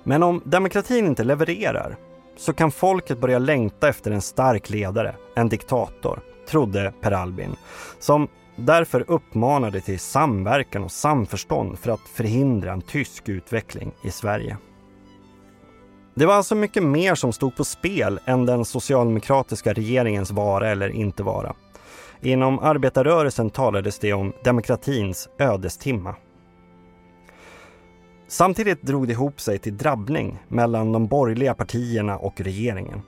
B: Men om demokratin inte levererar så kan folket börja längta efter en stark ledare, en diktator, trodde Per Albin, som därför uppmanade till samverkan och samförstånd för att förhindra en tysk utveckling i Sverige. Det var alltså mycket mer som stod på spel än den socialdemokratiska regeringens vara eller inte vara. Inom arbetarrörelsen talades det om demokratins ödestimma. Samtidigt drog det ihop sig till drabbning mellan de borgerliga partierna och regeringen.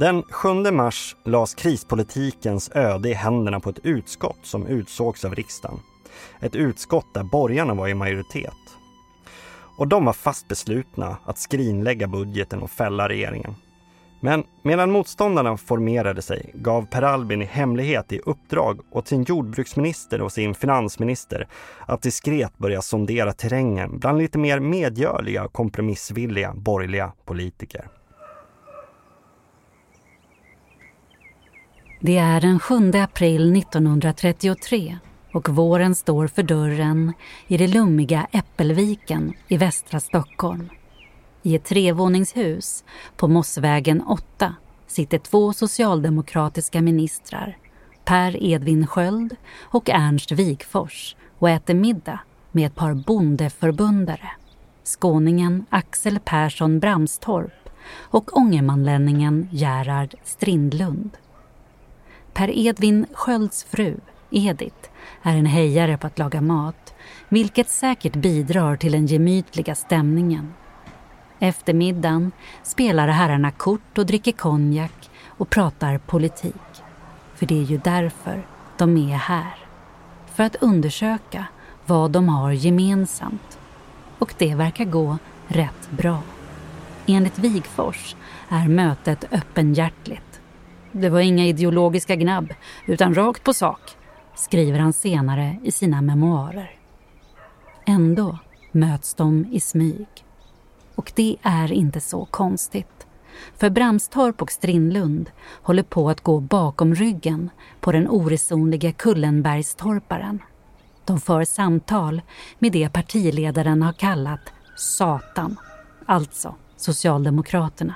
B: Den 7 mars lades krispolitikens öde i händerna på ett utskott som utsågs av riksdagen. Ett utskott där borgarna var i majoritet. Och de var fast beslutna att skrinlägga budgeten och fälla regeringen. Men medan motståndarna formerade sig gav Per Albin i hemlighet i uppdrag åt sin jordbruksminister och sin finansminister att diskret börja sondera terrängen bland lite mer medgörliga och kompromissvilliga borgerliga politiker.
A: Det är den 7 april 1933 och våren står för dörren i det lummiga Äppelviken i västra Stockholm. I ett trevåningshus på Mossvägen 8 sitter två socialdemokratiska ministrar, Per Edvin Sköld och Ernst Wigfors och äter middag med ett par bondeförbundare. Skåningen Axel Persson Bramstorp och ångermanlänningen Gerhard Strindlund. Per Edvin Skölds fru, Edith, är en hejare på att laga mat vilket säkert bidrar till den gemytliga stämningen. Efter middagen spelar herrarna kort och dricker konjak och pratar politik. För det är ju därför de är här. För att undersöka vad de har gemensamt. Och det verkar gå rätt bra. Enligt Wigfors är mötet öppenhjärtligt. Det var inga ideologiska gnabb, utan rakt på sak, skriver han senare i sina memoarer. Ändå möts de i smyg. Och det är inte så konstigt. För Bramstorp och Strindlund håller på att gå bakom ryggen på den oresonliga Kullenbergstorparen. De för samtal med det partiledaren har kallat Satan, alltså Socialdemokraterna.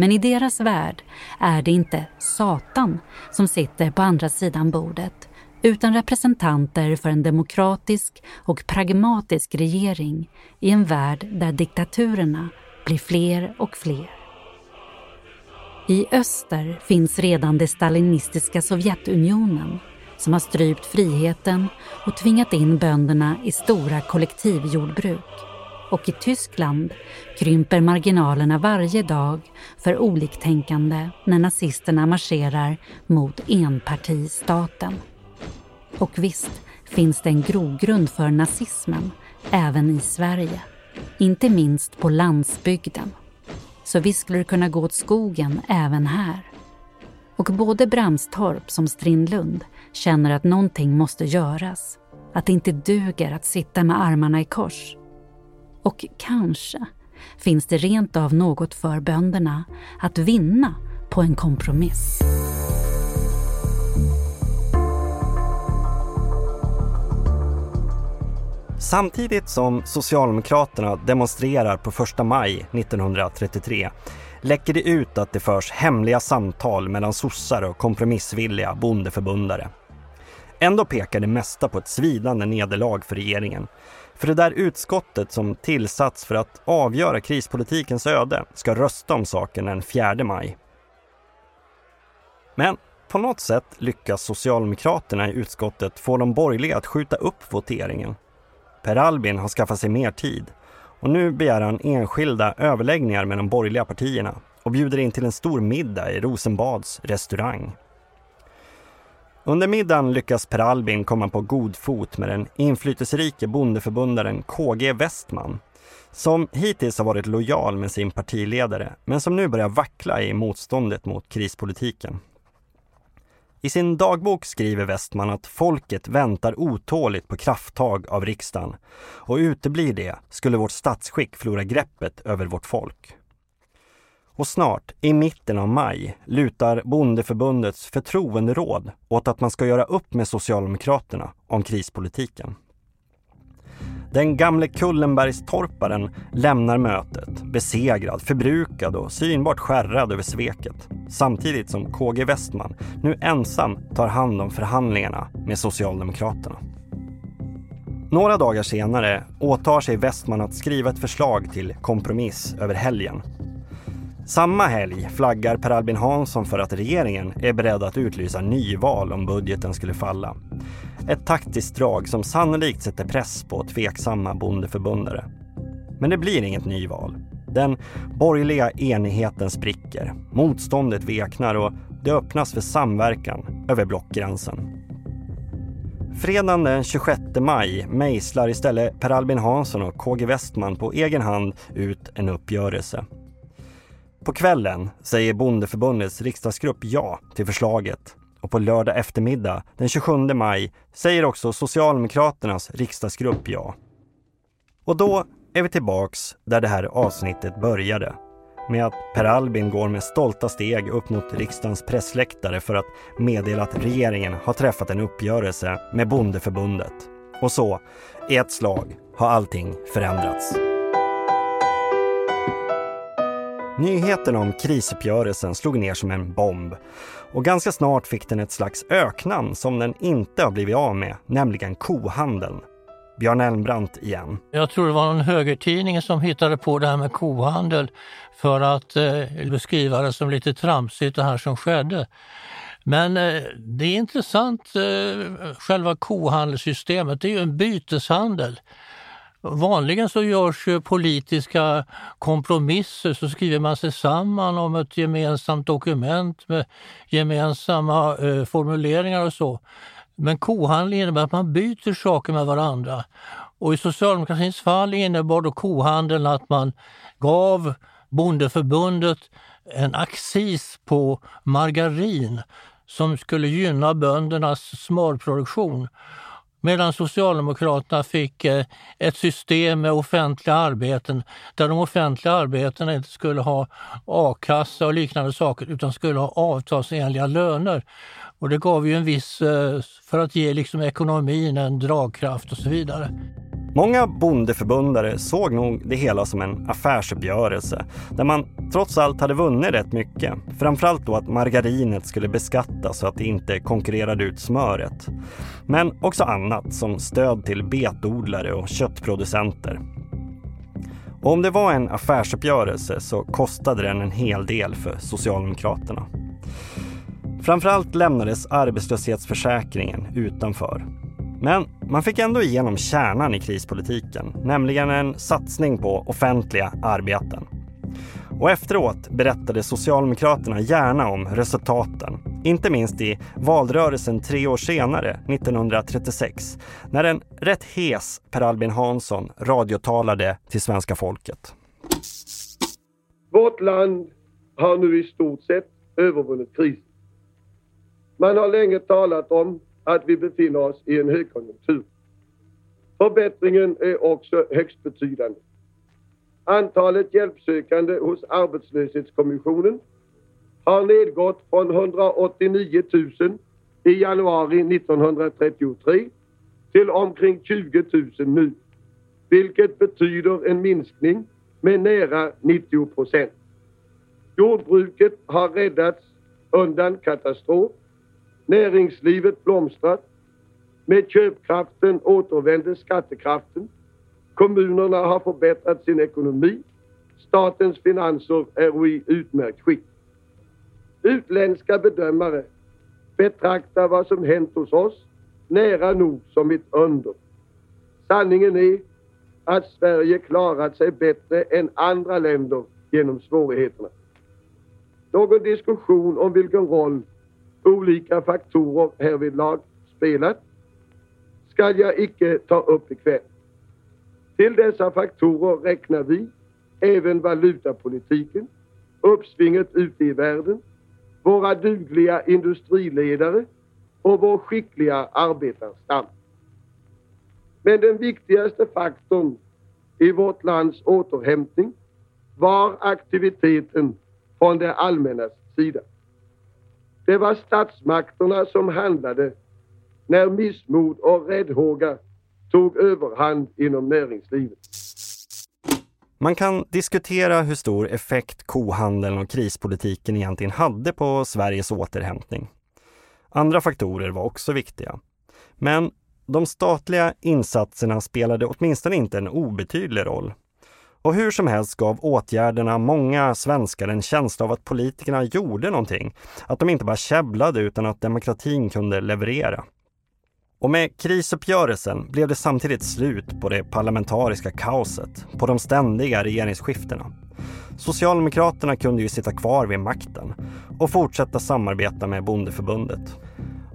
A: Men i deras värld är det inte Satan som sitter på andra sidan bordet utan representanter för en demokratisk och pragmatisk regering i en värld där diktaturerna blir fler och fler. I öster finns redan det stalinistiska Sovjetunionen som har strypt friheten och tvingat in bönderna i stora kollektivjordbruk. Och i Tyskland krymper marginalerna varje dag för oliktänkande när nazisterna marscherar mot enpartistaten. Och visst finns det en grogrund för nazismen även i Sverige. Inte minst på landsbygden. Så visst skulle det kunna gå åt skogen även här. Och både Bramstorp som Strindlund känner att någonting måste göras. Att det inte duger att sitta med armarna i kors. Och kanske finns det rent av något för bönderna att vinna på en kompromiss.
B: Samtidigt som Socialdemokraterna demonstrerar på 1 maj 1933 läcker det ut att det förs hemliga samtal mellan sossar och kompromissvilliga bondeförbundare. Ändå pekar det mesta på ett svidande nederlag för regeringen. För det där utskottet som tillsatts för att avgöra krispolitikens öde ska rösta om saken den 4 maj. Men på något sätt lyckas Socialdemokraterna i utskottet få de borgerliga att skjuta upp voteringen. Per Albin har skaffat sig mer tid och nu begär han enskilda överläggningar med de borgerliga partierna och bjuder in till en stor middag i Rosenbads restaurang. Under middagen lyckas Per Albin komma på god fot med den inflytelserike bondeförbundaren KG Westman som hittills har varit lojal med sin partiledare men som nu börjar vackla i motståndet mot krispolitiken. I sin dagbok skriver Westman att folket väntar otåligt på krafttag av riksdagen och uteblir det skulle vårt statsskick förlora greppet över vårt folk. Och snart, i mitten av maj, lutar Bondeförbundets förtroenderåd åt att man ska göra upp med Socialdemokraterna om krispolitiken. Den gamle Kullenbergstorparen lämnar mötet besegrad, förbrukad och synbart skärrad över sveket. Samtidigt som KG Westman nu ensam tar hand om förhandlingarna med Socialdemokraterna. Några dagar senare åtar sig Westman att skriva ett förslag till kompromiss över helgen. Samma helg flaggar Per Albin Hansson för att regeringen är beredd att utlysa nyval om budgeten skulle falla. Ett taktiskt drag som sannolikt sätter press på tveksamma bondeförbundare. Men det blir inget nyval. Den borgerliga enigheten spricker, motståndet veknar och det öppnas för samverkan över blockgränsen. Fredagen den 26 maj mejslar istället Per Albin Hansson och KG Westman på egen hand ut en uppgörelse. På kvällen säger Bondeförbundets riksdagsgrupp ja till förslaget och på lördag eftermiddag den 27 maj säger också Socialdemokraternas riksdagsgrupp ja. Och då är vi tillbaks där det här avsnittet började. Med att Per Albin går med stolta steg upp mot riksdagens pressläktare för att meddela att regeringen har träffat en uppgörelse med Bondeförbundet. Och så, i ett slag, har allting förändrats. Nyheten om krisuppgörelsen slog ner som en bomb och ganska snart fick den ett slags öknamn som den inte har blivit av med, nämligen kohandeln. Björn Elmbrandt igen.
C: Jag tror det var någon högertidning som hittade på det här med kohandel för att eh, beskriva det som lite tramsigt det här som skedde. Men eh, det är intressant, eh, själva kohandelssystemet, det är ju en byteshandel. Vanligen så görs politiska kompromisser, så skriver man sig samman om ett gemensamt dokument med gemensamma eh, formuleringar och så. Men kohandel innebär att man byter saker med varandra. Och i socialdemokratins fall innebar då kohandeln att man gav Bondeförbundet en accis på margarin som skulle gynna böndernas smörproduktion. Medan Socialdemokraterna fick eh, ett system med offentliga arbeten där de offentliga arbetena inte skulle ha a-kassa och liknande saker utan skulle ha avtalsenliga löner. Och det gav ju en viss, eh, för att ge liksom ekonomin en dragkraft och så vidare.
B: Många bondeförbundare såg nog det hela som en affärsuppgörelse där man trots allt hade vunnit rätt mycket. Framförallt då att margarinet skulle beskattas så att det inte konkurrerade ut smöret. Men också annat som stöd till betodlare och köttproducenter. Och om det var en affärsuppgörelse så kostade den en hel del för Socialdemokraterna. Framförallt lämnades arbetslöshetsförsäkringen utanför. Men man fick ändå igenom kärnan i krispolitiken, nämligen en satsning på offentliga arbeten. Och efteråt berättade Socialdemokraterna gärna om resultaten. Inte minst i valrörelsen tre år senare, 1936, när en rätt hes Per Albin Hansson radiotalade till svenska folket.
D: Vårt land har nu i stort sett övervunnit krisen. Man har länge talat om att vi befinner oss i en högkonjunktur. Förbättringen är också högst betydande. Antalet hjälpsökande hos arbetslöshetskommissionen har nedgått från 189 000 i januari 1933 till omkring 20 000 nu, vilket betyder en minskning med nära 90 procent. Jordbruket har räddats undan katastrof Näringslivet blomstrar. Med köpkraften återvänder skattekraften. Kommunerna har förbättrat sin ekonomi. Statens finanser är i utmärkt skick. Utländska bedömare
F: betraktar vad som hänt hos oss nära nog som ett under. Sanningen är att Sverige klarat sig bättre än andra länder genom svårigheterna. Någon diskussion om vilken roll olika faktorer härvidlag spelat skall jag icke ta upp ikväll. Till dessa faktorer räknar vi även valutapolitiken, uppsvinget ute i världen, våra dugliga industriledare och vår skickliga arbetarstam. Men den viktigaste faktorn i vårt lands återhämtning var aktiviteten från det allmännas sida. Det var statsmakterna som handlade när missmod och räddhåga tog överhand inom näringslivet.
B: Man kan diskutera hur stor effekt kohandeln och krispolitiken egentligen hade på Sveriges återhämtning. Andra faktorer var också viktiga. Men de statliga insatserna spelade åtminstone inte en obetydlig roll. Och hur som helst gav åtgärderna många svenskar en känsla av att politikerna gjorde någonting. Att de inte bara käbblade utan att demokratin kunde leverera. Och med krisuppgörelsen blev det samtidigt slut på det parlamentariska kaoset, på de ständiga regeringsskiftena. Socialdemokraterna kunde ju sitta kvar vid makten och fortsätta samarbeta med Bondeförbundet.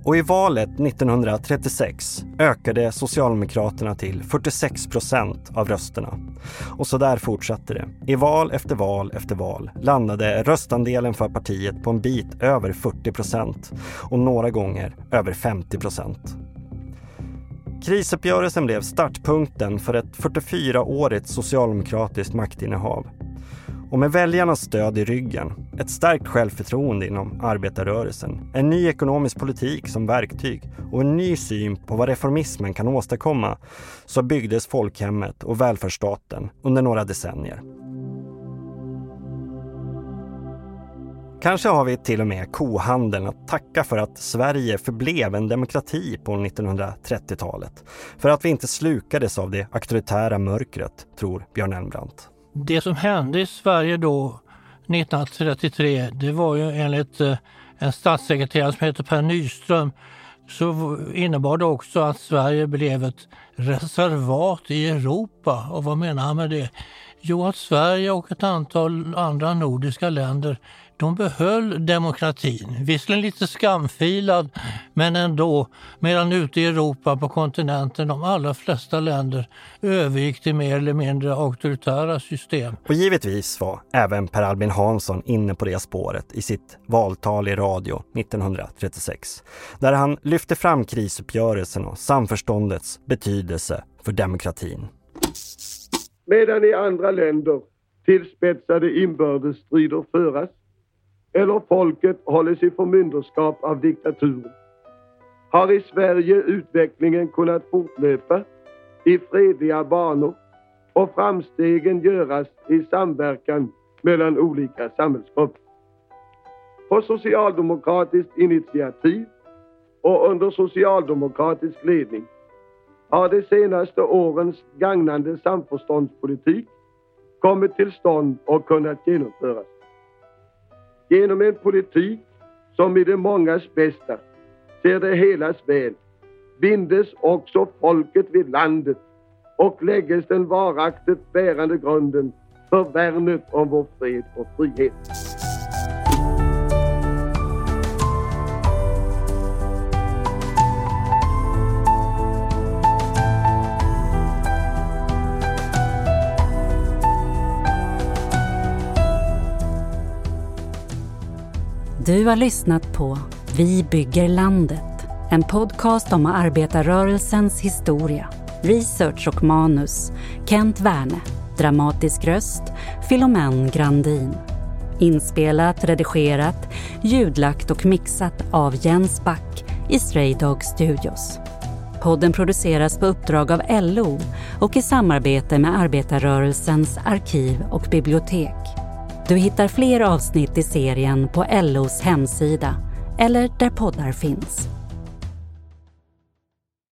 B: Och i valet 1936 ökade Socialdemokraterna till 46 procent av rösterna. Och så där fortsatte det. I val efter val efter val landade röstandelen för partiet på en bit över 40 procent och några gånger över 50 procent. Krisuppgörelsen blev startpunkten för ett 44-årigt socialdemokratiskt maktinnehav. Och med väljarnas stöd i ryggen, ett starkt självförtroende inom arbetarrörelsen, en ny ekonomisk politik som verktyg och en ny syn på vad reformismen kan åstadkomma så byggdes folkhemmet och välfärdsstaten under några decennier. Kanske har vi till och med kohandeln att tacka för att Sverige förblev en demokrati på 1930-talet. För att vi inte slukades av det auktoritära mörkret, tror Björn Elmbrandt.
C: Det som hände i Sverige då 1933, det var ju enligt eh, en statssekreterare som heter Per Nyström så innebar det också att Sverige blev ett reservat i Europa. Och vad menar han med det? Jo, att Sverige och ett antal andra nordiska länder de behöll demokratin. Visserligen lite skamfilad, men ändå. Medan ute i Europa, på kontinenten, de allra flesta länder övergick till mer eller mindre auktoritära system.
B: Och givetvis var även Per Albin Hansson inne på det spåret i sitt valtal i radio 1936. Där han lyfte fram krisuppgörelsen och samförståndets betydelse för demokratin.
F: Medan i andra länder tillspetsade inbördesstrider föras eller folket hålles i förmynderskap av diktaturen har i Sverige utvecklingen kunnat fortlöpa i fredliga banor och framstegen göras i samverkan mellan olika samhällsgrupper. På socialdemokratiskt initiativ och under socialdemokratisk ledning har de senaste årens gagnande samförståndspolitik kommit till stånd och kunnat genomföras. Genom en politik som i det mångas bästa ser det helas väl bindes också folket vid landet och lägges den varaktigt bärande grunden för värnet om vår fred och frihet.
A: Du har lyssnat på Vi bygger landet. En podcast om arbetarrörelsens historia. Research och manus Kent Werne. Dramatisk röst Filomen Grandin. Inspelat, redigerat, ljudlagt och mixat av Jens Back i Stray Dog Studios. Podden produceras på uppdrag av LO och i samarbete med arbetarrörelsens arkiv och bibliotek. Du hittar fler avsnitt i serien på LOs hemsida eller där poddar finns.